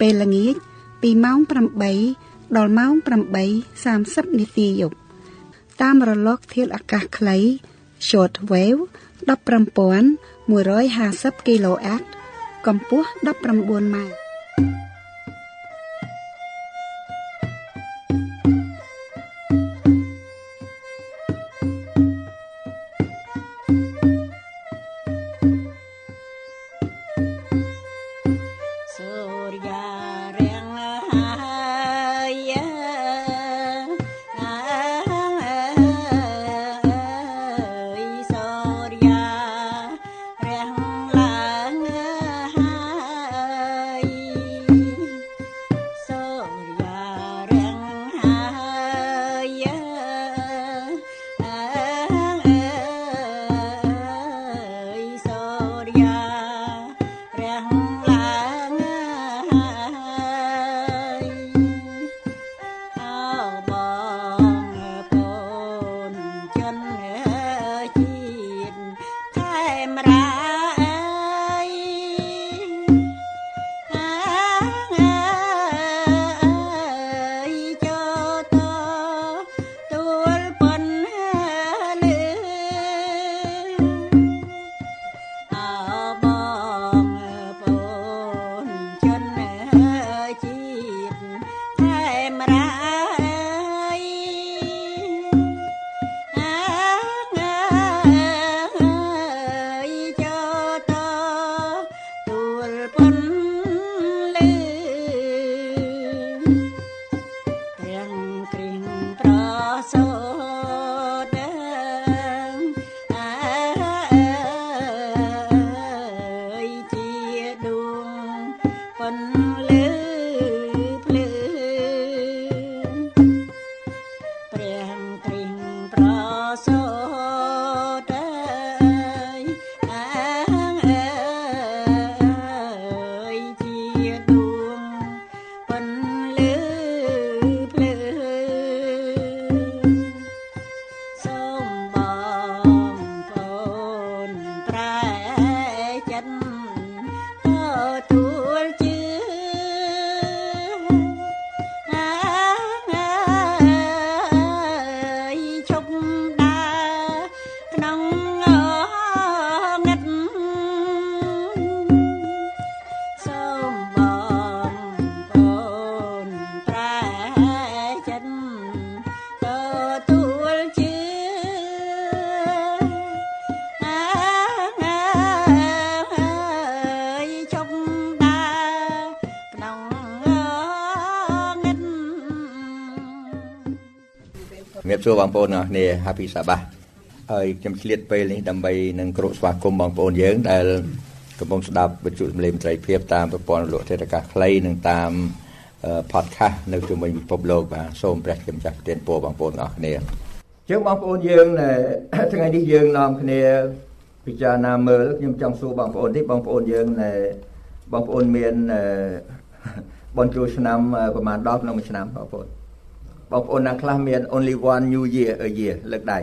ពេលល្ងាចពីម៉ោង8ដល់ម៉ោង8:30នាទីយប់តាមរលកធាតុអាកាសខ្លី short wave 15150 kHz កម្ពស់19ម៉ែត្រ សួ របងប្អូនទាំងអស់គ្នា Happy Sabbath ហើយខ្ញុំឆ្លៀតពេលនេះដើម្បីនឹងគោរពស្វាគមន៍បងប្អូនយើងដែលកំពុងស្ដាប់វិទ្យុសម្លេងមន្ត្រីភាពតាមប្រព័ន្ធលោកធាតុអាកាសខ្លីនិងតាម podcast នៅជុំវិញពិភពលោកបាទសូមព្រះខ្ញុំចាស់ប្រទានពរបងប្អូនទាំងអស់គ្នាជាងបងប្អូនយើងថ្ងៃនេះយើងនាំគ្នាពិចារណាមើលខ្ញុំចង់សួរបងប្អូននេះបងប្អូនយើងបងប្អូនមានបនចូលឆ្នាំប្រហែល10ក្នុងមួយឆ្នាំបងប្អូន បងប្អូនណាខ្លះមាន only one new year a year លើកដៃ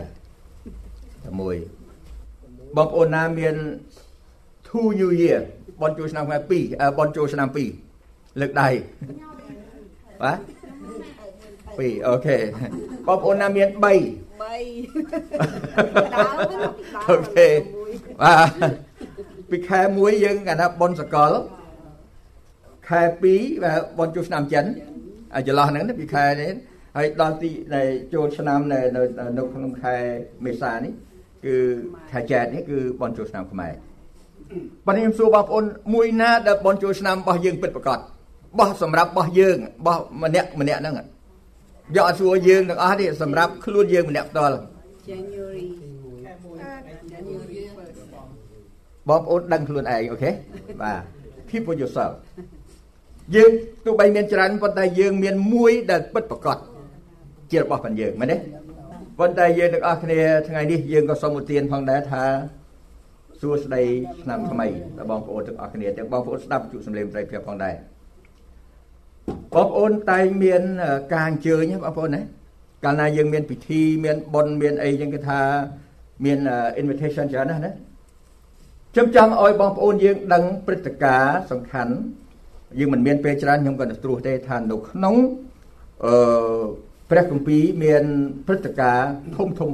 តែមួយបងប្អូនណាមាន two new year បនចូលឆ្នាំថ្ងៃ2បនចូលឆ្នាំ2លើកដៃបាទ2អូខេបងប្អូនណាមាន3 3អូខេបាទពីខែ1យើងកាលថាបនសកលខែ2បាទបនចូលឆ្នាំចិនចន្លោះហ្នឹងពីខែនេះ ហើយដល់ទីដែលចូលឆ្នាំនៅនៅក្នុងខែមេសានេះគឺខែចែកនេះគឺបនចូលឆ្នាំខ្មែរបាទខ្ញុំសួរបងប្អូនមួយណាដែលបនចូលឆ្នាំរបស់យើងពិតប្រាកដបោះសម្រាប់បោះយើងបោះម្នាក់ម្នាក់ហ្នឹងយកអត់សួរយើងទាំងអស់នេះសម្រាប់ខ្លួនយើងម្នាក់ផ្ទាល់ January បងប្អូនដឹងខ្លួនឯងអូខេបាទ keep for yourself យើងទោះបីមានច្រើនប៉ុន្តែយើងមានមួយដែលពិតប្រាកដ ជារបស់ផងយើងមែនទេប៉ុន្តែយើងទាំងអស់គ្នាថ្ងៃនេះយើងក៏សូមឧទានផងដែរថាសួស្តីឆ្នាំថ្មីដល់បងប្អូនទាំងអស់គ្នាទាំងបងប្អូនស្ដាប់ជួបសម្លេងត្រីភាពផងដែរបងប្អូនតែងមានការអញ្ជើញបងប្អូនណាកាលណាយើងមានពិធីមានបុណ្យមានអីចឹងគេថាមាន invitation ច្រើនណាស់ណាខ្ញុំចង់ឲ្យបងប្អូនយើងដឹងព្រឹត្តិការណ៍សំខាន់យើងមិនមានពេលច្រើនខ្ញុំក៏នឹងត្រួសទេថានៅក្នុងអឺ ព្រះគម្ពីរមានព្រឹត្តិការណ៍ធំធំ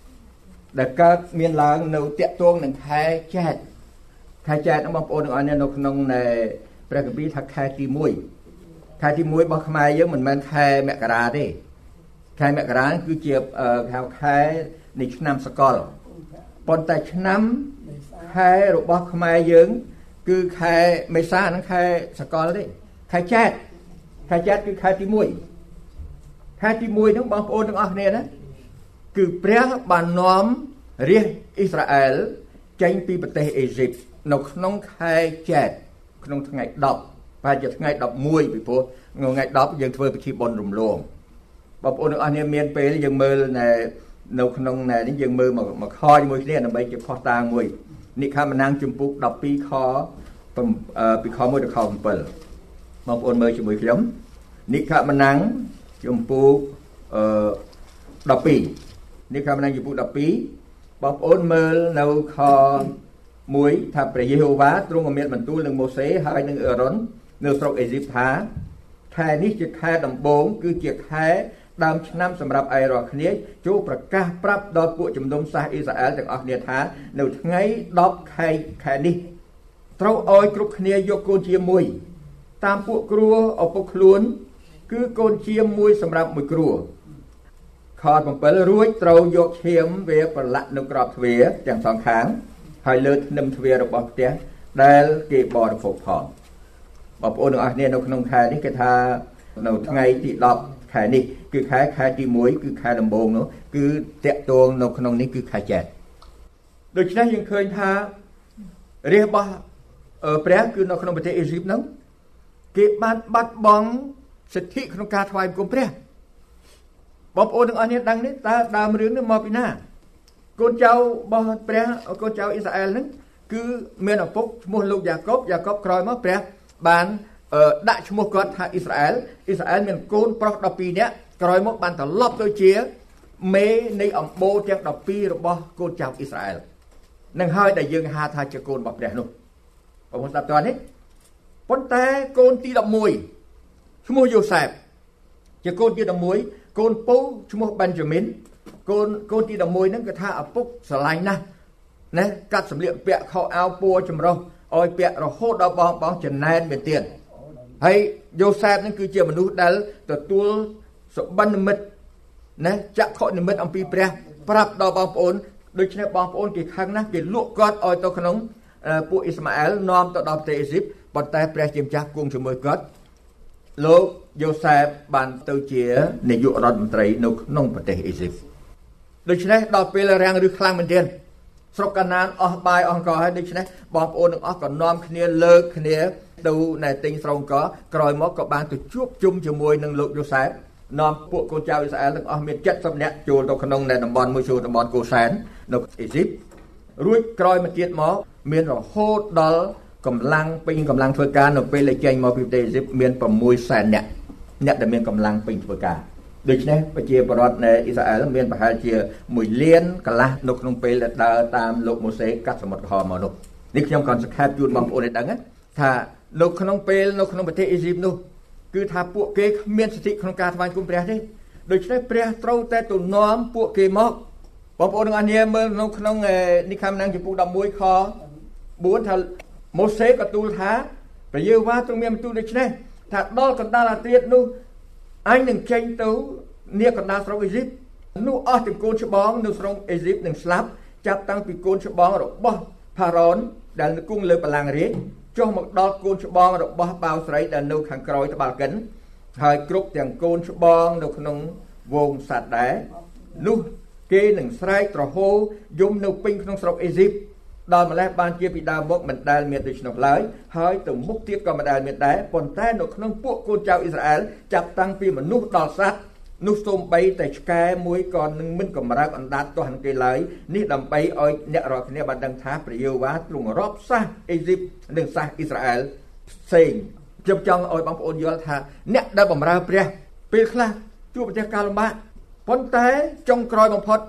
3ដែលកើតមានឡើងនៅតាក់ទងនឹងខែចែកខែចែកបងប្អូនទាំងអស់នេះនៅក្នុងនៃព្រះគម្ពីរថាខែទី1ខែទី1របស់ខ្មែរយើងមិនមែនខែមករាទេខែមករាគឺជាហៅខែនៃឆ្នាំសកលប៉ុន្តែឆ្នាំខែរបស់ខ្មែរយើង គឺខែមេសានិងខែសកលទេខែចែកខែចែកគឺខែទី1 ខែទី1ហ្នឹងបងប្អូនទាំងអស់គ្នាណាគឺព្រះបាននាំរាជអ៊ីស្រាអែលចេញពីប្រទេសអេស៊ីបនៅក្នុងខែចែកក្នុងថ្ងៃ10ប្រហែលជាថ្ងៃ11ពីព្រោះថ្ងៃ10យើងធ្វើពិធីបុណ្យរំលងបងប្អូនទាំងអស់គ្នាមានពេលយើងមើលនៅនៅក្នុងនេះយើងមើលមកខជាមួយគ្នាដើម្បីជាផុសតាងមួយនិខមណាំងជំពូក12ខពីខ1ដល់ខ7បងប្អូនមើលជាមួយខ្ញុំនិខមណាំង ជំពូកអឺ12និខមណាំងជំពូក12បងប្អូនមើលនៅខ1ថាព្រះយេហូវ៉ាទ្រង់មានបន្ទូលនឹងម៉ូសេហើយនឹងអេរ៉ុននៅស្រុកអេស៊ីបថាខែនេះជាខែដំបូងគឺជាខែដើមឆ្នាំសម្រាប់ឯរាល់គ្នាចូលប្រកាសប្រាប់ដល់ពួកជំនុំសាសអ៊ីស្រាអែលទាំងអស់គ្នាថានៅថ្ងៃ10ខែខែនេះត្រូវឲ្យគ្រប់គ្នាយកកូនជាមួយ តាមពួកគ្រួឪពុកខ្លួន គឺកូនជាមួយសម្រាប់មួយគ្រួខ7រួចត្រូវយកឈាមវាប្រឡាក់នៅក្របទ្វារទាំងសងខាង ហើយលើធ្នឹមទ្វាររបស់ផ្ទះដែលគេបរិភោគផងបងប្អូនទាំងអស់គ្នានៅក្នុងខែនេះគេថានៅថ្ងៃទី10ខែនេះគឺខែខែទី1គឺខែដំបូងនោះគឺតាក់ទងនៅក្នុងនេះគឺខែចែកដូច្នេះយើងឃើញថារាជរបស់ព្រះគឺនៅក្នុងប្រទេសអេស៊ីបហ្នឹងគេបានបាត់បង់ សិទ្ធិក្នុងការថ្វាយបង្គំព្រះបងប្អូនទាំងអស់នេះដឹងនេះតើដើមរឿងនេះមកពីណាកូនចៅរបស់ព្រះកូនចៅអ៊ីស្រាអែលហ្នឹងគឺមានឪពុកឈ្មោះលោកយ៉ាកុបយ៉ាកុបក្រោយមកព្រះបានដាក់ឈ្មោះគាត់ថាអ៊ីស្រាអែលអ៊ីស្រាអែលមានកូនប្រុស12នាក់ក្រោយមកបានត្រឡប់ទៅជាមេនៃអំបូរទាំង12របស់កូនចៅអ៊ីស្រាអែលនឹងហើយដែលយើងហៅថាជាកូនរបស់ព្រះនោះបងប្អូនស្ដាប់តើនេះប៉ុន្តែកូនទី11 ឈ្មោះយូសែបជាកូនទី11កូនពូឈ្មោះបេនយ៉ាមីនកូនកូនទី11ហ្នឹងគឺថាឪពុកស្រឡាញ់ណាស់ណាកាត់សម្លៀកពាក់ខោអាវពណ៌ចម្រុះឲ្យពាក់រហូតដល់បងបងចំណែនមែនទៀតហើយយូសែបនឹងគឺជាមនុស្សដែលទទួលសុបិននិមិត្តណាចក្ខុនិមិត្តអំពីព្រះ ប្រាប់ដល់បងប្អូនដូច្នេះបងប្អូនគេខឹងណាស់គេលក់គាត់ឲ្យទៅក្នុងពួកអ៊ីស្ម៉ាអែលនាំទៅដល់ប្រទេសអេស៊ីបប៉ុន្តែព្រះជាម្ចាស់គង់ជាមួយគាត់ លោកយូសែបបានទៅជានាយករដ្ឋមន្ត្រីនៅក្នុងប្រទេសអេស៊ីបដូច្នេះដល់ពេលរាំងឬខ្លាំងមែនទែនស្រុកកាណានអស់បាយអស់កហើយដូច្នេះបងប្អូនទាំងអស់ក៏នាំគ្នាលើកគ្នាទៅណែទិញស្រោងកក្រោយមកក៏បានទៅជួបជុំជាមួយនឹងលោកយូសែបនាំពួកកូនចៅអ៊ីស្រាអែលទាំងអស់មាន70នាក់ចូលទៅក្នុងនៅតំបន់មួយចូលតំបន់កូសែននៅអេស៊ីបរួចក្រោយមកទៀតមកមានរហូតដល់ កម្លាំងពេញកម្លាំងធ្វើការនៅពេលដែលចេញមកពីប្រទេសអេស៊ីបមាន6សែននាក់អ្នកដែលមានកម្លាំងពេញធ្វើការដូច្នេះប្រជាពលរដ្ឋនៅអ៊ីស្រាអែលមានប្រហែលជា1លានកន្លះនៅក្នុងពេលដែលដើរតាមលោកម៉ូសេកាត់សមុទ្រក្រហមមកនោះនេះខ្ញុំក៏សង្ខេបជូនបងប្អូនឲ្យដឹងថានៅក្នុងពេលនៅក្នុងប្រទេសអ៊ីស៊ីបនោះគឺថាពួកគេគ្មានសិទ្ធិក្នុងការថ្វាយគុំព្រះទេដូច្នេះព្រះត្រូវតែទៅនាំពួកគេមកបងប្អូនទាំងអស់គ្នាមើលនៅក្នុងនិខមណាំងចំពុក11ខ4ថា ម៉ូសេក៏ទូលថាព្រះយេហូវ៉ាទ្រង់មានបន្ទូលដូច្នេះថាដល់កណ្ដាលអាត្រាតនោះអញនឹងចេញទៅនាកណ្ដាលស្រុកអេស៊ីបនោះអស់ទាំងកូនច្បងនៅស្រុកអេស៊ីបនឹងស្លាប់ចាប់តាំងពីកូនច្បងរបស់ផារ៉ុនដែលគង់លើបល្ល័ង្ករាជចុះមកដល់កូនច្បងរបស់បាវស្រីដែលនៅខាងក្រោយត្បាល់កិនហើយគ្រប់ទាំងកូនច្បងនៅក្នុងវងសត្វដែរនោះគេនឹងស្រែកត្រហោយំនៅពេញក្នុងស្រុកអេស៊ីប ដល់ម្លេះបានជាពីដើមមកមិនដែលមានដូច្នោះឡើយហើយទៅមុខទៀតក៏មិនដែលមានដែរប៉ុន្តែនៅក្នុងពួកកូនចៅអ៊ីស្រាអែលចាប់តាំងពីមនុស្សដល់សត្វនោះសូម្បីតែឆ្កែមួយក៏នឹងមិនកម្រើកអណ្ដាតទាស់នឹងគេឡើយនេះដើម្បីឲ្យអ្នករាល់គ្នាបានដឹងថាព្រះយេហូវ៉ាទ្រង់រាប់សាសអេស៊ីបនិងសាសអ៊ីស្រាអែលផ្សេងខ្ញុំចង់ឲ្យបងប្អូនយល់ថាអ្នកដែលបម្រើព្រះពេលខ្លះជួបប្រទះការលំបាកប៉ុន្តែចុងក្រោយបំផុត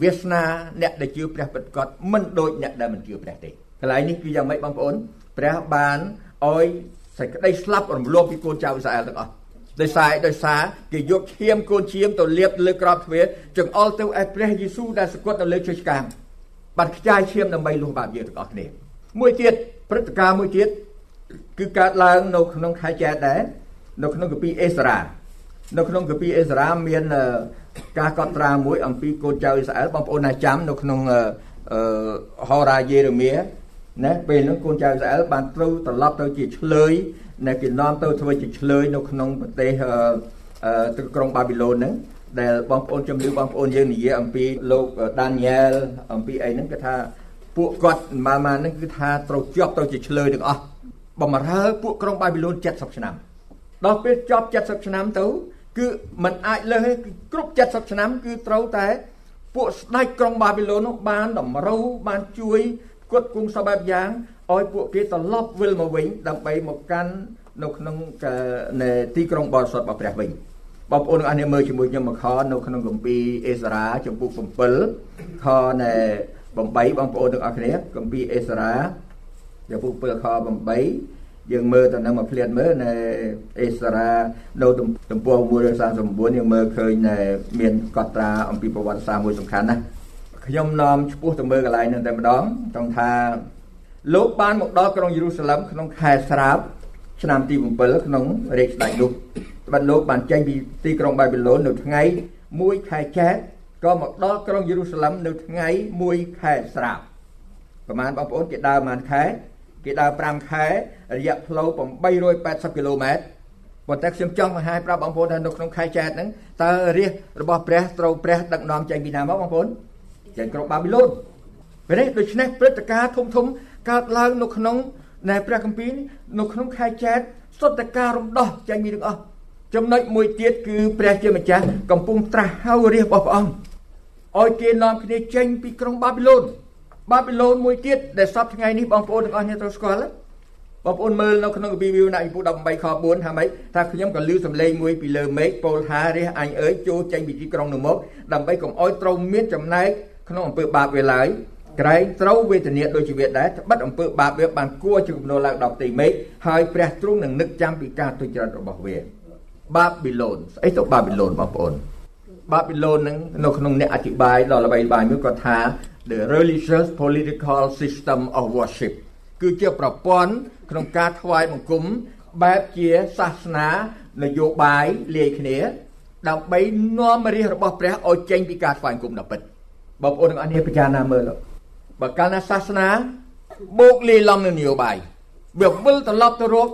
វាសនាអ្នកដែលជឿព្រះពិតប្រាកដមិនដូចអ្នកដែលមិនជឿព្រះទេកន្លែងនេះគឺយ៉ាងម៉េចបងប្អូនព្រះបានឲ្យសេចក្តីស្លាប់រំលោភពីកូនចៅអ៊ីស្រាអែលទាំងអស់ដោយសារដោយសារគេយកឈាមកូនឈាមទៅលាបលើក្របទ្វារចង្អុលទៅឯព្រះយេស៊ូវដែលសគត់នៅលើជើងឆ្កាងបានខ្ចាយឈាមដើម្បីលុះបាបយើងទាំងអស់គ្នាមួយទៀតព្រឹត្តិការណ៍មួយទៀតគឺកើតឡើងនៅក្នុងខែចែកដែរនៅក្នុងកាពីអេសារ៉ានៅក្នុងកាពីអេសារ៉ាមាន ការកត់ត្រាមួយអំពីកូនចៅអ៊ីស្រាអែលបងប្អូនណាចាំនៅក្នុងអឺហោរាយេរេមៀណាពេលនោះកូនចៅអ៊ីស្រាអែលបានត្រូវត្រឡប់ទៅជាឆ្លើយដែលគេនាំទៅធ្វើជាឆ្លើយនៅក្នុងប្រទេសអឺទឹកក្រុងបាប៊ីឡូនហ្នឹងដែលបងប្អូនជំនឿបងប្អូនយើងនិយាយអំពីលោកដានីយ៉ែលអំពីអីហ្នឹងគឺថាពួកគាត់ម៉ាម៉ាហ្នឹងគឺថាត្រូវជាប់ទៅជាឆ្លើយទាំងអស់បំរើពួកក្រុងបាប៊ីឡូន70ឆ្នាំដល់ពេលជាប់70ឆ្នាំទៅ គឺมันអាចលើសគឺគ្រប់70ឆ្នាំ គឺត្រូវតែ ពួកស្ដេចក្រុងបាប៊ីឡូននោះបានតម្រូវបានជួយគាត់គង់សពបែបយ៉ាងឲ្យពួកគេត្រឡប់វិលមកវិញ ដើម្បីមកកាន់នៅក្នុងទីក្រុងបរិសុទ្ធរបស់ព្រះវិញបងប្អូនទាំងអស់គ្នាមើលជាមួយខ្ញុំមកខនៅក្នុងគម្ពីរអេសារ៉ាចំពុក7ខណែ8បងប្អូនទាំងអស់គ្នាគម្ពីរអេសារ៉ាចំពុក7ខ8 យើងមើលទៅនឹងមកភ្លាតមើលនៅអេសារ៉ានៅទំព័រ139យើងមើលឃើញនៅមានកត់ត្រាអំពីប្រវត្តិសាស្ត្រមួយសំខាន់ណាខ្ញុំនាំឈ្មោះទៅមើលកន្លែងនឹងតែម្ដងចង់ថាលោកបានមកដល់ក្រុងយេរូសាឡឹមក្នុងខែស្រាប់ឆ្នាំទី7ក្នុងរាជស្ដេចនោះបាត់លោកបានចេញពីទីក្រុងបាប៊ីឡូននៅថ្ងៃ1ខែចែកក៏មកដល់ក្រុងយេរូសាឡឹមនៅថ្ងៃ1ខែស្រាប់ប្រហែលបងប្អូនគេដើរប្រហែលខែ គេដើរ5ខែរយៈផ្លូវ880គីឡូម៉ែត្រប៉ុន្តែខ្ញុំចង់បង្ហាញប្រាប់បងប្អូនថានៅក្នុងខែចែកហ្នឹងតើរាជរបស់ព្រះត្រូវព្រះដឹកនាំចេញពីណាមកបងប្អូនចេញក្រុងបាប៊ីឡូនពេលនេះដូច្នេះព្រឹត្តិការណ៍ធំធំកើតឡើងនៅក្នុងនៃព្រះគម្ពីរនៅក្នុងខែចែកសុទ្ធតែការរំដោះចេញពីទាំងអស់ចំណុចមួយទៀតគឺព្រះជាម្ចាស់កំពុងត្រាស់ហៅរាជរបស់ព្រះអង្គឲ្យគេនាំគ្នាចេញពីក្រុងបាប៊ីឡូន បាប៊ីឡូនមួយទៀតដែលសពថ្ងៃនេះបងប្អូនទាំងអស់គ្នាត្រូវស្គាល់បងប្អូនមើលនៅក្នុងកាពីវិវណៈពុ18ខ4ថាម៉េចថាខ្ញុំក៏លឺសំឡេងមួយពីលើមេឃពោលថារះអញអើយចូលចេញពីទីក្រុងនោះមកដើម្បីកុំអោយត្រូវមានចំណែកក្នុងអំពើបាបវាឡើយក្រែងត្រូវវេទនាដូចជាវាដែរត្បិតអំពើបាបវាបានគួរជាគំនរឡើងដល់ផ្ទៃមេឃហើយព្រះទ្រង់នឹងនឹកចាំពីការទុច្ចរិតរបស់វាបាប៊ីឡូនស្អីទៅបាប៊ីឡូនបងប្អូនបាប៊ីឡូននឹងនៅក្នុងអ្នកអធិប្បាយដល់ល្បីល្បាញមួយគាត់ថា the religious political system of worship គឺជាប្រព័ន្ធក្នុងការថ្វាយបង្គំបែបជាសាសនានយោបាយលាយគ្នា ដើម្បីនាំរាជរបស់ព្រះឲ្យចេញពីការថ្វាយបង្គំដល់ពិតបងប្អូនទាំងអស់គ្នាពិចារណាមើលបើកាលណាសាសនាបូកលាយឡំនឹងនយោបាយវាវិលត្រឡប់ទៅរក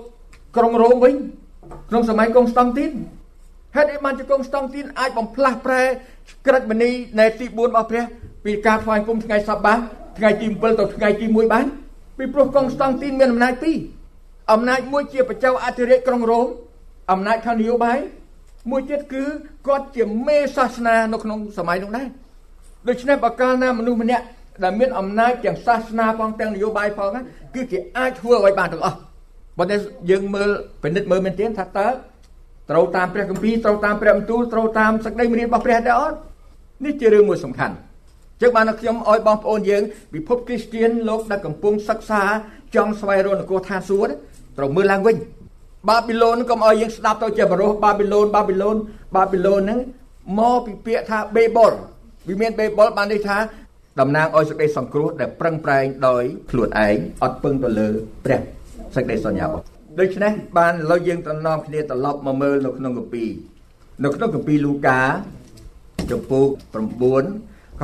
ក្រុងរ៉ូមវិញក្នុងសម័យកុងស្តង់ទីនហេតុអីបានជាកុងស្តង់ទីនអាចបំផ្លាស់ប្រែក្រិតមនីនៃទី4របស់ព្រះ ពីការថ្វាយគុំថ្ងៃសបាថ្ងៃទី7ទៅថ្ងៃទី1បានពីព្រោះកុងស្តង់ទីនមានអំណាចពីរអំណាចមួយជាបច្ចៅអធិរាជក្រុងរ៉ូមអំណាចខាងនយោបាយមួយទៀតគឺគាត់ជាមេសាសនានៅក្នុងសម័យនោះដែរដូច្នេះបើកាលណាមនុស្សម្នាក់ដែលមានអំណាចទាំងសាសនាផងទាំងនយោបាយផងគឺគេអាចធ្វើឲ្យបានទាំងអស់ប៉ុន្តែយើងមើលពិនិត្យមើលមែនទេថាតើត្រូវតាមព្រះគម្ពីរត្រូវតាមព្រះបន្ទូលត្រូវតាមសេចក្តីមេរៀនរបស់ព្រះដែរអត់នេះជារឿងមួយសំខាន់ ចឹងបានខ្ញុំឲ្យបងប្អូនយើងពិភពគ្រីស្ទានលោកដែលកំពុងសិក្សាចង់ស្វែងរកនគរឋានសួគ៌ត្រូវមើលឡើងវិញបាប៊ីឡូនកុំឲ្យយើងស្ដាប់ទៅជាបរោះបាប៊ីឡូនបាប៊ីឡូនបាប៊ីឡូនហ្នឹងមកពីពាក្យថាបេបុលវាមានបេបុលបានន័យថាតំណាងឲ្យសេចក្តីសង្គ្រោះដែលប្រឹងប្រែងដោយខ្លួនឯងអត់ពឹងទៅលើព្រះសេចក្តីសញ្ញារបស់ដូច្នេះបានឥឡូវយើងទៅនាំគ្នាត្រឡប់មកមើលនៅក្នុងគម្ពីរនៅក្នុងគម្ពីរលូកាចំពោះ9 ខ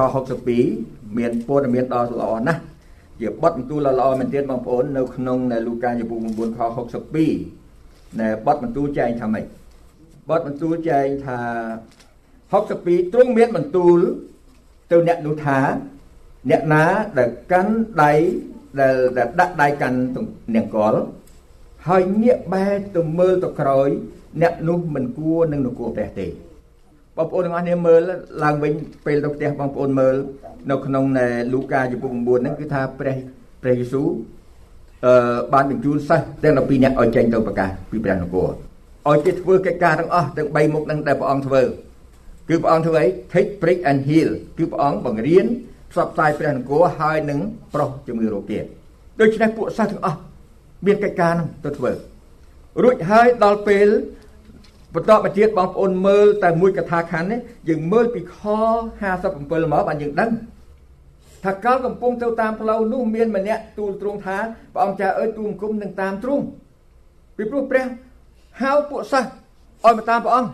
62មានព័ត៌មានដ៏ល្អណាស់ជាបទបន្ទូលល្អមែនទែនបងប្អូននៅក្នុងនៅលូកាចំពោះ9ខ62ណែបទបន្ទូលចែងថាម៉េចបទបន្ទូលចែងថា62ទ្រង់មានបន្ទូលទៅអ្នកនោះថាអ្នកណាដែលកាន់ដៃដែលដាក់ដៃកាន់នង្គ័លហើយងាកបែរទៅមើលទៅក្រោយ អ្នកនោះមិនគួរនឹងនគរព្រះទេ បងប្អូនទាំងអស់គ្នាមើលឡើងវិញពេលទៅផ្ទះបងប្អូនមើល នៅក្នុងលូកាជំពូក9ហ្នឹងគឺថាព្រះព្រះយេស៊ូវអឺបានបញ្ជូនសិស្សទាំង12នាក់ឲ្យចេញទៅប្រកាសពីព្រះនគរឲ្យគេធ្វើកិច្ចការទាំងអស់ទាំង3មុខហ្នឹងដែលព្រះអង្គធ្វើគឺព្រះអង្គធ្វើអី take break and heal គឺព្រះអង្គបង្រៀនផ្សព្វផ្សាយព្រះនគរហើយនឹងប្រោះជំងឺរោគទៀតដូច្នេះពួកសិស្សទាំងអស់មានកិច្ចការហ្នឹងទៅធ្វើរួចហើយដល់ពេល បន្តមកទៀតបងប្អូនមើលតែមួយកថាខណ្ឌនេះយើងមើលពីខ57មកបានយើងដឹងថាកាលកំពុងទៅតាមផ្លូវនោះមានម្នាក់ទូលទ្រង់ថាព្រះអង្គចាអើយទូលគុំនឹងតាមទ្រង់ពីព្រោះព្រះហៅពួកសិស្សឲ្យមកតាមព្រះអង្គ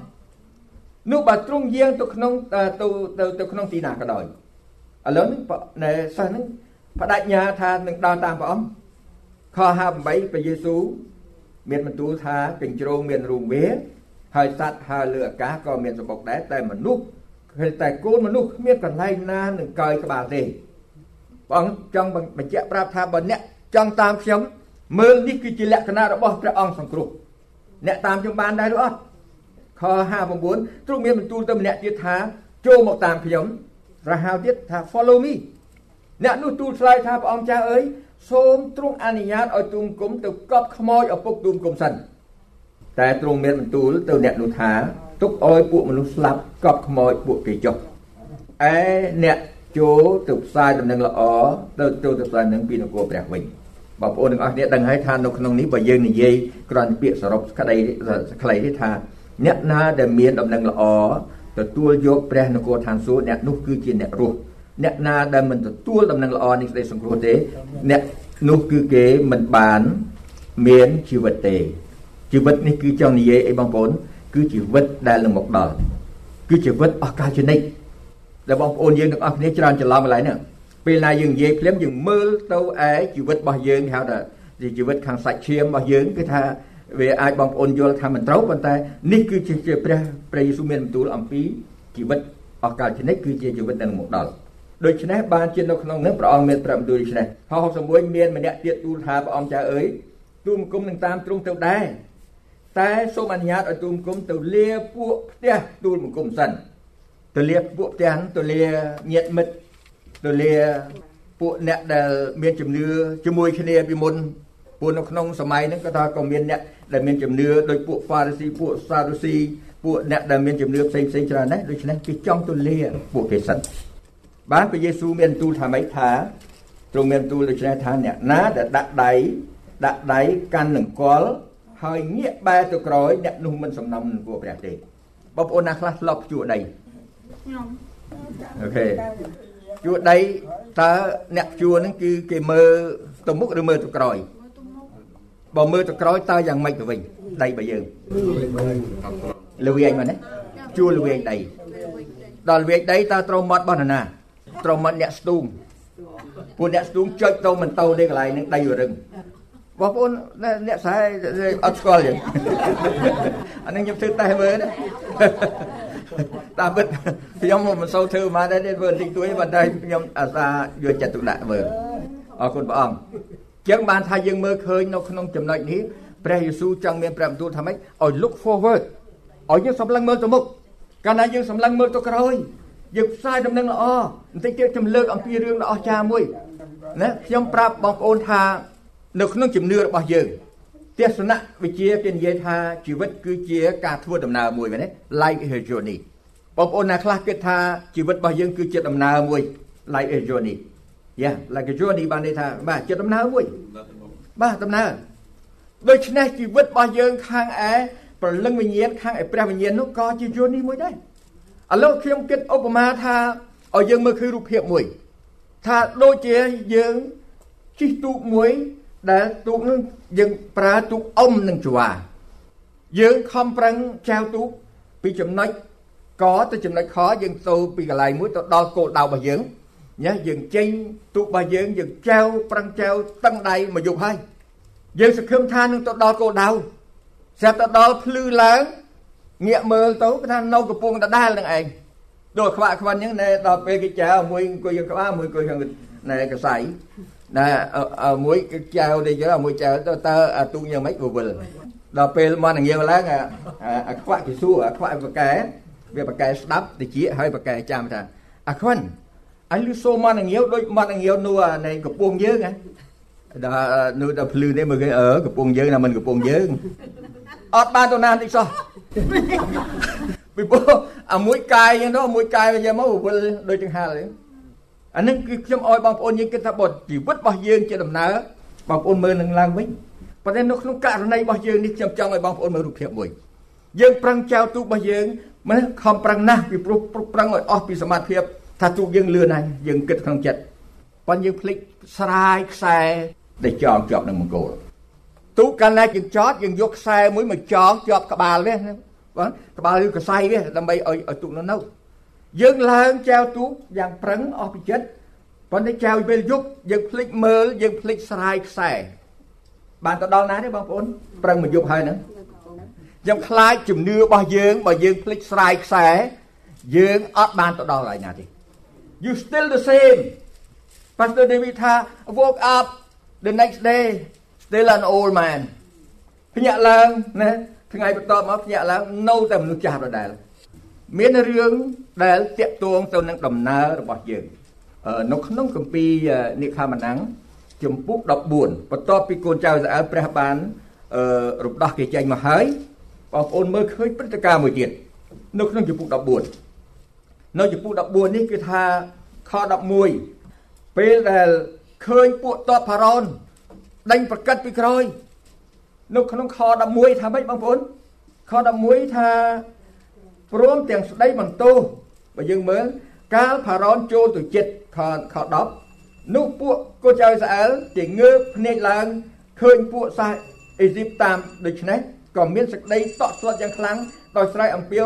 នោះបើទ្រង់យាងទៅក្នុងទៅទៅទៅក្នុងទីណាក៏ដោយឥឡូវនេះសិស្សហ្នឹងបដិញ្ញាថានឹងដើរតាមព្រះអង្គខ58ព្រះយេស៊ូវមានបន្ទូលថាកញ្ជ្រោងមានរូងវា ហើយសត្វហើរលើអាកាសក៏មានសម្បុកដែរតែមនុស្សឃើញតែកូនមនុស្សគ្មានកន្លែងណានឹងកើយក្បាលទេព្រះអង្គចង់បញ្ជាក់ប្រាប់ថាបើអ្នកចង់តាមខ្ញុំមើលនេះគឺជាលក្ខណៈរបស់ព្រះអង្គសង្គ្រោះអ្នកតាមខ្ញុំបានដែរឬអត់ខ59ទ្រង់មានបន្ទូលទៅម្នាក់ទៀតថាចូលមកតាមខ្ញុំរហៅទៀតថា follow me អ្នកនោះទូលឆ្លើយថាព្រះអង្គចាស់អើយសូមទ្រង់អនុញ្ញាតឲ្យទូមគុំទៅកប់ខ្មោចឪពុកទូមគុំសិន តែទ្រង់មានបន្ទូលទៅអ្នកនោះថាទុកឲ្យពួកមនុស្សស្លាប់កប់ខ្មោចពួកគេចុះឯអ្នកចូលទៅផ្សាយដំណឹងល្អទៅចូលទៅផ្សាយនឹងពីនគរព្រះវិញបងប្អូនទាំងអស់គ្នាដឹងហើយថានៅក្នុងនេះបើយើងនិយាយគ្រាន់ពាក្យសរុបក្តីខ្លីទេថាអ្នកណាដែលមានដំណឹងល្អទទួលយកព្រះនគរឋានសួគ៌អ្នកនោះគឺជាអ្នករស់អ្នកណាដែលមិនទទួលដំណឹងល្អនេះសេចក្តីសង្គ្រោះទេ អ្នកនោះគឺគេមិនបានមានជីវិតទេ ជីវិតនេះគឺចង់និយាយអីបងប្អូន គឺជីវិតដែលនឹងមកដល់គឺជីវិតអស់កលជនិតដែលបងប្អូនយើងទាំងអស់គ្នាច្រើនច្រឡំកន្លែងហ្នឹងពេលណាយើងនិយាយភ្លាមយើងមើលទៅឯជីវិតរបស់យើងហៅថាជីវិតខាងសាច់ឈាមរបស់យើងគឺថាវាអាចបងប្អូនយល់ថាមិនត្រូវប៉ុន្តែនេះគឺជាព្រះព្រះយេស៊ូវមានបន្ទូលអំពីជីវិតអស់កលជនិតគឺជាជីវិតដែលនឹងមកដល់ដូច្នេះបានជានៅក្នុងនោះព្រះអង្គមានប្រាប់ទូលដូច្នេះខ61មានម្នាក់ទៀតទូលថាព្រះអង្គចាអើយទូលមគុំនឹងតាមទ្រង់ទៅដែរ តែសូមអនុញ្ញាតឲ្យទូលមគុំទៅលាពួកផ្ទះទូលមគុំសិនទៅលាពួកផ្ទះទៅលាញាតិមិត្តទៅលាពួកអ្នកដែលមានជំនឿជាមួយគ្នាពីមុនពួកនៅក្នុងសម័យហ្នឹងក៏ថាក៏មានអ្នកដែលមានជំនឿដោយពួកហ្វារីស៊ីពួកសារូស៊ីពួកអ្នកដែលមានជំនឿផ្សេងផ្សេងច្រើនណាស់ដូច្នេះគេចង់ទៅលាពួកគេសិនបានព្រះយេស៊ូវមានទូលថាម៉េចថាទ្រង់មានទូលដូច្នេះថាអ្នកណាដែលដាក់ដៃដាក់ដៃកាន់នឹងកល ហើយងាកបែរទៅក្រោយអ្នកនោះមិនសំណំនឹងពួកព្រះទេបងប្អូនណាខ្លះធ្លាប់ជួដៃខ្ញុំអូខេជួដៃតើអ្នកជួហ្នឹងគឺគេមើលទៅមុខឬមើលទៅក្រោយបើមើលទៅក្រោយតើយ៉ាងម៉េចទៅវិញដៃរបស់យើងល្វែងមកណាជួល្វែងដៃដល់ល្វែងដៃតើត្រូវមាត់របស់នរណាត្រូវមកអ្នកស្ទូងពួកអ្នកស្ទូងចុចទៅមិនទៅទេកន្លែងហ្នឹងដៃរឹង បងប្អូនអ្នកស្រែអត់ស្គាល់ទេអានេះខ្ញុំធ្វើតេស្តមើលណាតាមពិតខ្ញុំមិនសូវធ្វើមកដែរទេធ្វើបន្តិចតួចប៉ុន្តែខ្ញុំអាសាយកចិត្តទុកដាក់មើលអរគុណព្រះអង្គចឹងបានថាយើងមើលឃើញនៅក្នុងចំណុចនេះព្រះយេស៊ូវចង់មានព្រះបន្ទូលថាម៉េចឲ្យ look forward ឲ្យយើងសម្លឹងមើលទៅមុខកាលណាយើងសម្លឹងមើលទៅក្រោយយើងផ្សាយដំណឹងល្អបន្តិចទៀតខ្ញុំលើកអំពីរឿងដ៏អស្ចារ្យមួយណាខ្ញុំប្រាប់បងប្អូនថា នៅក្នុងជំនឿរបស់យើងទស្សនៈវិជ្ជាគេនិយាយថាជីវិតគឺជាការធ្វើដំណើរមួយមែនទេ life is a journey បងប្អូនណាខ្លះគិតថាជីវិតរបស់យើងគឺជាដំណើរមួយ life is a journey yeah like a journey បានន័យថាបាទជាដំណើរមួយបាទដំណើរដូច្នេះជីវិតរបស់យើងខាងឯព្រលឹងវិញ្ញាណខាងឯព្រះវិញ្ញាណនោះក៏ជា journey មួយដែរឥឡូវខ្ញុំគិតឧបមាថាឲ្យយើងមើលឃើញរូបភាពមួយ ថាដូចជាយើងជិះទូកមួយ ដែលទូកនឹងយើងប្រើទូកអុំនឹងច្វាយើងខំប្រឹងចែវទូកពីចំណុចកទៅចំណុចខយើងទៅពីកន្លែងមួយទៅដល់គោលដៅរបស់យើងញ៉េយើងចេញទូករបស់យើងយើងចែវប្រឹងចែវតឹងដៃមកយប់ហើយយើងសង្ឃឹមថានឹងទៅដល់គោលដៅស្រាប់ទៅដល់ភ្លឺឡើងងាកមើលទៅថានៅកំពង់ដដែលនឹងឯងដូចខ្វាក់ខ្វិនអញ្ចឹងណែដល់ពេលគេចៅមួយអង្គុយក្បាលមួយអង្គុយខាងណែកសៃ ណែមួយចៅទៅយើមួយចៅទៅតើអាទូយ៉ាងម៉េចវិលដល់ពេលមកងាវឡើងអាខ្វាក់គេសួរអាខ្វាក់បកែវាបកែស្ដាប់តិចហើយបកែចាំថាអាខ្វិនអញលឺសូមកងាវដូចមកងាវនោះនៃកំពង់យើងហ៎ដល់នោះដល់ភ្លឺនេះមើលគេអឺកំពង់យើងណាមិនកំពង់យើងអត់បានទៅណាតិចសោះពីព្រោះអាមួយកាយហ្នឹងមួយកាយវាយកមកវិលដូចចង្ហាល់ហ្នឹង អានឹងគឺខ្ញុំអោយបងប្អូនយើងគិតថាបើជីវិតរបស់យើងជាដំណើរបងប្អូនមើលនឹងឡើងវិញប៉ុន្តែនៅក្នុងករណីរបស់យើងនេះខ្ញុំចង់ឲ្យបងប្អូនមើលរូបភាពមួយយើងប្រឹងចៅទូករបស់យើងមិនខំប្រឹងណាស់ពីព្រោះប្រឹងឲ្យអស់ពីសមត្ថភាពថាទូកយើងលឿនហើយយើងគិតក្នុងចិត្តប៉ុន្តែយើងភ្លេចស្រាយខ្សែដែលចងជាប់នឹងមង្គលទូកកាលណាយើងចតយើងយកខ្សែមួយមកចងជាប់ក្បាលវាបាទក្បាលឬកសៃវាដើម្បីឲ្យឲ្យទូកនៅនៅ យើងឡើងចែវទូកយ៉ាងប្រឹងអស់ពីចិត្តប៉ុន្តែចែវពេលយប់យើងភ្លេចមើលយើងភ្លេចស្រាយខ្សែបានទៅដល់ណាទេបងប្អូនប្រឹងមកយប់ហើយហ្នឹងខ្ញុំខ្លាចជំនឿរបស់យើងបើយើងភ្លេចស្រាយខ្សែយើងអត់បានទៅដល់ហើយណាទេ you still the same Pastor David ថា woke up the next day still an old man ភ្ញាក់ឡើងណាថ្ងៃបន្ទាប់មកភ្ញាក់ឡើងនៅតែមនុស្សចាស់ដដែល មានរឿងដែលតាក់ទងទៅនឹងដំណើររបស់យើងនៅក្នុងគម្ពីរនិខាម៉ាណាំងជំពូក14បន្ទាប់ពីកូនចៅសាអើព្រះបានរំដោះគេចេញមកហើយបងប្អូនមើលឃើញព្រឹត្តិការណ៍មួយទៀតនៅក្នុងជំពូក14នៅជំពូក14នេះគឺថាខ11ពេលដែលឃើញពួកតបផារ៉ុនដេញប្រកាត់ពីក្រោយនៅក្នុងខ11ថាម៉េចបងប្អូនខ11ថា ព្រមទាំងស្ដីបន្ទោសបើយើងមើលកាលផារ៉ុនចូលទៅចិត្តខខ10នោះពួកកូនចៅស្អែលគេងើបភ្នែកឡើងឃើញពួកសាសអេស៊ីបតាមដូច្នេះក៏មានសេចក្តីតក់ស្លុតយ៉ាងខ្លាំងដោយស្រែកអំពាវ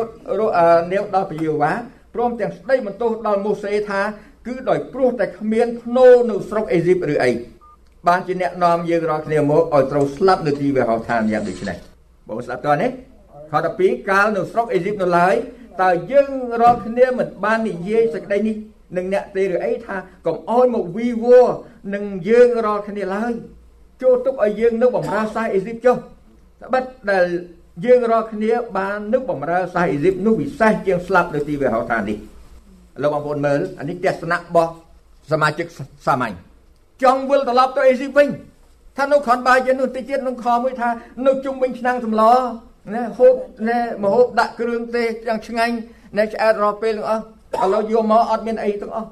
នាវដល់ពយាវ៉ាព្រមទាំងស្ដីបន្ទោសដល់ម៉ូសេថា គឺដោយព្រោះតែគ្មានភ្នោនៅស្រុកអេស៊ីបឬអីបានជាអ្នកនាំយើងរាល់គ្នាមកឲ្យត្រូវស្លាប់នៅទីវេហោឋានយ៉ាងដូចនេះបងស្ដាប់តើនេះ ខ12កាលនៅស្រុកអេស៊ីបនៅឡើយតើយើងរាល់គ្នាមិនបាននិយាយសេចក្តីនេះនឹងអ្នកទេឬអីថាកុំអោយមកវីវ័នឹងយើងរាល់គ្នាឡើយចូលទុកឲ្យយើងនៅបំរើសាសអេស៊ីបចុះត្បិតដែលយើងរាល់គ្នាបាននឹកបំរើសាសអេស៊ីបនោះពិសេសជាងស្លាប់នៅទីវេហោឋាននេះលោកបងប្អូនមើលអានេះទស្សនៈរបស់សមាជិកសាមញ្ញចង់វិលត្រឡប់ទៅអេស៊ីបវិញថានៅខនបាយជានោះតិចទៀតនឹងខមួយថានៅជុំវិញឆ្នាំងសម្ល ណាហូបណែមហូបដាក់គ្រឿងទេសយ៉ាងឆ្ងាញ់ណែឆ្អែតរាល់ពេលទាំងអស់ឥឡូវយកមកអត់មានអីទាំងអស់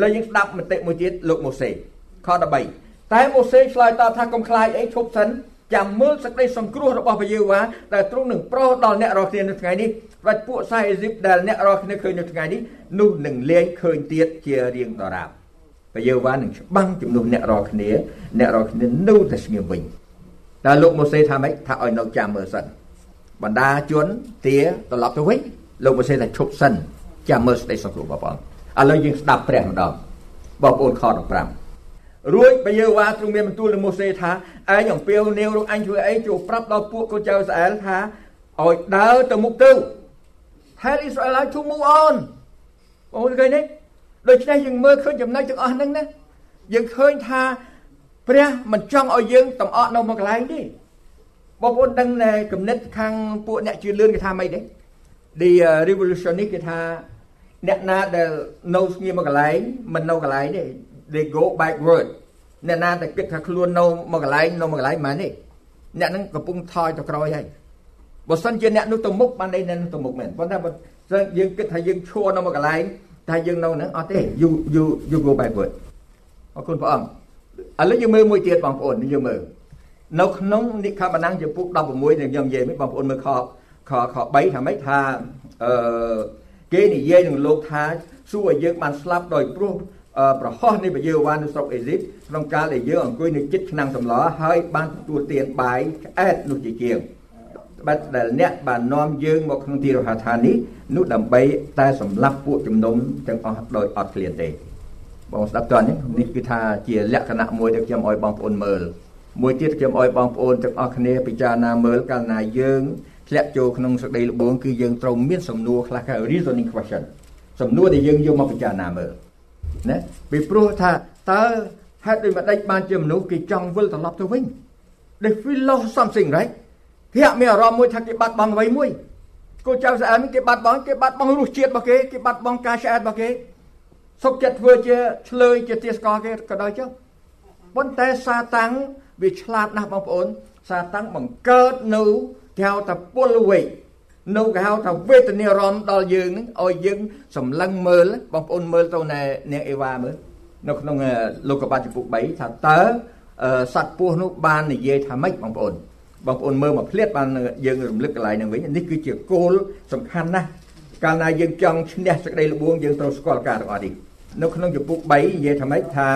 លើយើងស្ដាប់មតិមួយទៀតលោកម៉ូសេខ13តែម៉ូសេឆ្លើយតបថាកុំខ្លាចអីឈប់សិនចាំមើលសេចក្តីសង្គ្រោះរបស់ព្រះយេហូវ៉ាដែលទ្រង់នឹងប្រោសដល់អ្នករាល់គ្នានៅថ្ងៃនេះបាច់ពួកសាយអេស៊ីបដែលអ្នករាល់គ្នាឃើញនៅថ្ងៃនេះនោះនឹងលែងឃើញទៀតជារៀងដរាបព្រះយេហូវ៉ានឹងច្បាំងជំនួសអ្នករាល់គ្នាអ្នករាល់គ្នានៅតែស្ងៀមវិញ តើលោកម៉ូសេថាម៉េចថាឲ្យនៅចាំមើលសិនបណ្ដាជនទាត្រឡប់ទៅវិញលោកម៉ូសេថាឈប់សិនចាំមើលស្ដីសង្គ្រោះបងប្អូនឥឡូវយើងស្ដាប់ព្រះម្ដងបងប្អូនខ15រួចព្រះយេហូវ៉ាទ្រង់មានបន្ទូលនឹងម៉ូសេថាឯងអំពាវនាវរកអញធ្វើអីចូលប្រាប់ដល់ពួកកូនចៅស្អែលថាឲ្យដើរទៅមុខទៅ Tell Israel to move on បងប្អូនឃើញទេដូច្នេះយើងមើលឃើញចំណុចទាំងអស់ហ្នឹងណាយើងឃើញថា ព្រះមិនចង់ឲ្យយើងតំអក់នៅមួយកន្លែងទេបងប្អូនដឹងតែគំនិតខាងពួកអ្នកជឿលឿនគេថាម៉េចទេ The revolutionist គេថាអ្នកណាដែលនៅស្ងៀមមួយកន្លែងមិននៅកន្លែងទេ they go backward អ្នកណាដែលគិតថាខ្លួននៅមួយកន្លែងនៅមួយកន្លែងមិនទេអ្នកហ្នឹងកំពុងថយទៅក្រោយហើយបើសិនជាអ្នកនោះទៅមុខបានន័យនឹងទៅមុខមែនប៉ុន្តែបើយើងគិតថាយើងឈរនៅមួយកន្លែងតែយើងនៅហ្នឹងអត់ទេ you you you go backward អរគុណព្រះអង្គ ឥឡូវយើងមើលមួយទៀតបងប្អូនយើងមើលនៅក្នុងនិខបណ្ណាំងចំពុក16ដែលខ្ញុំនិយាយមិញបងប្អូនមើលខខខ3ថាម៉េចថាអឺគេនិយាយនឹងលោកថាសួរឲ្យយើងបានស្លាប់ដោយព្រោះប្រហោះនៃពយាវ៉ានៅស្រុកអេស៊ីបក្នុងកាលដែលយើងអង្គុយនៅចិត្តឆ្នាំងសម្លហើយបានទទួលទានបាយឆ្អែតនោះជាជាងបាត់ដែលអ្នកបាននាំយើងមកក្នុងទីរហដ្ឋាននេះនោះដើម្បីតែសម្លាប់ពួកជំនុំទាំងអស់ដោយអត់ឃ្លានទេ បងស្ដាប់តើនេះគឺថាជាលក្ខណៈមួយដែលខ្ញុំឲ្យបងប្អូនមើលមួយទៀតខ្ញុំឲ្យបងប្អូនទាំងអស់គ្នាពិចារណាមើលកាលណាយើងធ្លាក់ចូលក្នុងសក្តីល្បួងគឺយើងត្រូវមានសំណួរខ្លះគេ reasoning question សំណួរដែលយើងយកមកពិចារណាមើលណាពីព្រោះថាតើហេតុដូចម្ដេចបានជាមនុស្សគេចង់វិលត្រឡប់ទៅវិញ They feel lost something right គេអត់មានអារម្មណ៍មួយថាគេបាត់បង់អ្វីមួយគូចៅស្អែមគេបាត់បង់គេបាត់បង់រសជាតិរបស់គេគេបាត់បង់ការឆ្អែតរបស់គេ សុខចិត្តធ្វើជាឆ្លើយជាទាស្កគេក៏ដោយចុះប៉ុន្តែសាតាំងវាឆ្លាតណាស់បងប្អូន សាតាំងបង្កើតនៅគេហៅថាពលវេនៅគេហៅថាវេទនារំដល់យើងនឹងឲ្យយើងសម្លឹងមើលបងប្អូនមើលទៅនៅនាងអេវ៉ាមើលនៅក្នុងលោកកបាត់ចំពុក3ថាតើសត្វពស់នោះបាននិយាយថាម៉េចបងប្អូនបងប្អូនមើលមកភ្លាតបានយើងរំលឹកកន្លែងហ្នឹងវិញនេះគឺជាគោលសំខាន់ណាស់កាលណាយើងចង់ឈ្នះសេចក្តីល្បួងយើងត្រូវស្គាល់ការទាំងអស់នេះ នៅក្នុងចំពុក3និយាយថាម៉េចថា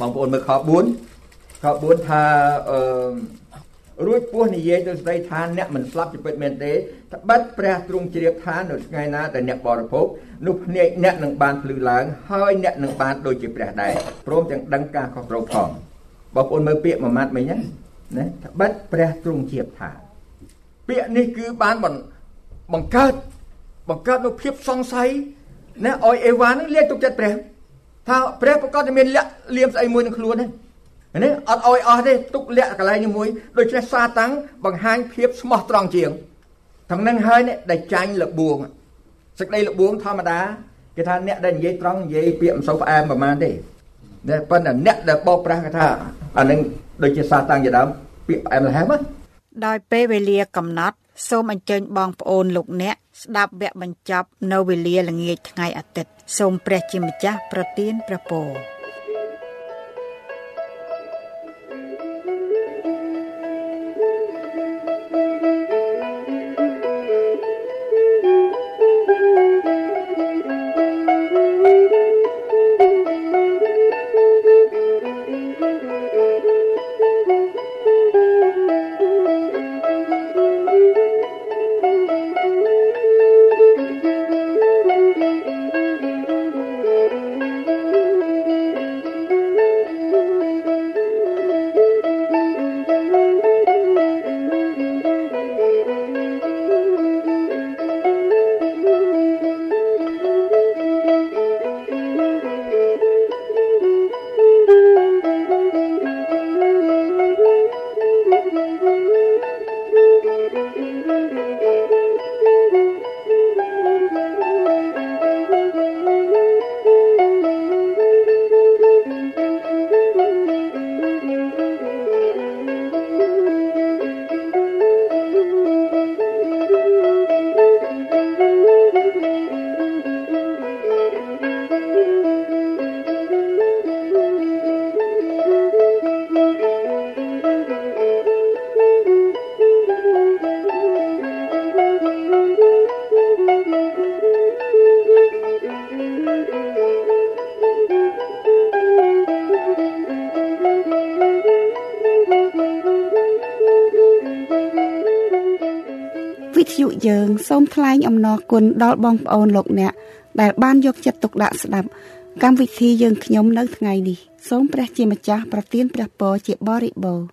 បងប្អូនមើលខ4ខ4ថាអឺរួចពោះនិយាយទៅស្ដីថាអ្នកមិនស្លាប់ជាពិតមែនទេត្បិតព្រះទ្រង់ជ្រាបថានៅថ្ងៃណាដែលអ្នកបរិភោគនោះភ្នែកអ្នកនឹងបានភ្លឺឡើងហើយអ្នកនឹងបានដូចជាព្រះដែរព្រមទាំងដឹងការខុសត្រូវផងបងប្អូនមើលពាក្យមួយម៉ាត់មិញណាណាត្បិតព្រះទ្រង់ជ្រាបថា ពាក្យនេះគឺបានបង្កើតបង្កើតនូវភាពសង្ស័យ ណាឲ្យអេវ៉ានឹងលាកទុកចិត្តព្រះថាព្រះប្រកាសតែមានលាក់លៀមស្អីមួយនឹងខ្លួនទេនេះអត់អោយអស់ទេទុកលាក់កន្លែងនេះមួយដូច្នេះសាតាំងបង្ហាញភាពស្មោះត្រង់ជាងទាំងនឹងហើយនេះដែលចាញ់លបួងសេចក្តីលបួងធម្មតាគេថាអ្នកដែលនិយាយត្រង់និយាយពាក្យមិនសូវផ្អែមប្រហែលទេតែប៉ុន្តែអ្នកដែលបោកប្រាស់គេថាអានឹងដូចជាសាតាំងជាដើមពាក្យផ្អែមលះហ្នឹងដោយពេលវេលាកំណត់ សូមអញ្ជើញបងប្អូនលោកអ្នកស្ដាប់វគ្គបញ្ចប់នៅវេលាល្ងាចថ្ងៃអាទិត្យសូមព្រះជាម្ចាស់ប្រទានព្រះពរ សូមថ្លែងអំណរគុណដល់បងប្អូនលោកអ្នក ដែលបានយកចិត្តទុកដាក់ស្ដាប់កម្មវិធីយើងខ្ញុំនៅថ្ងៃនេះសូមព្រះជាម្ចាស់ប្រទានព្រះពរជាបរិបូរណ៍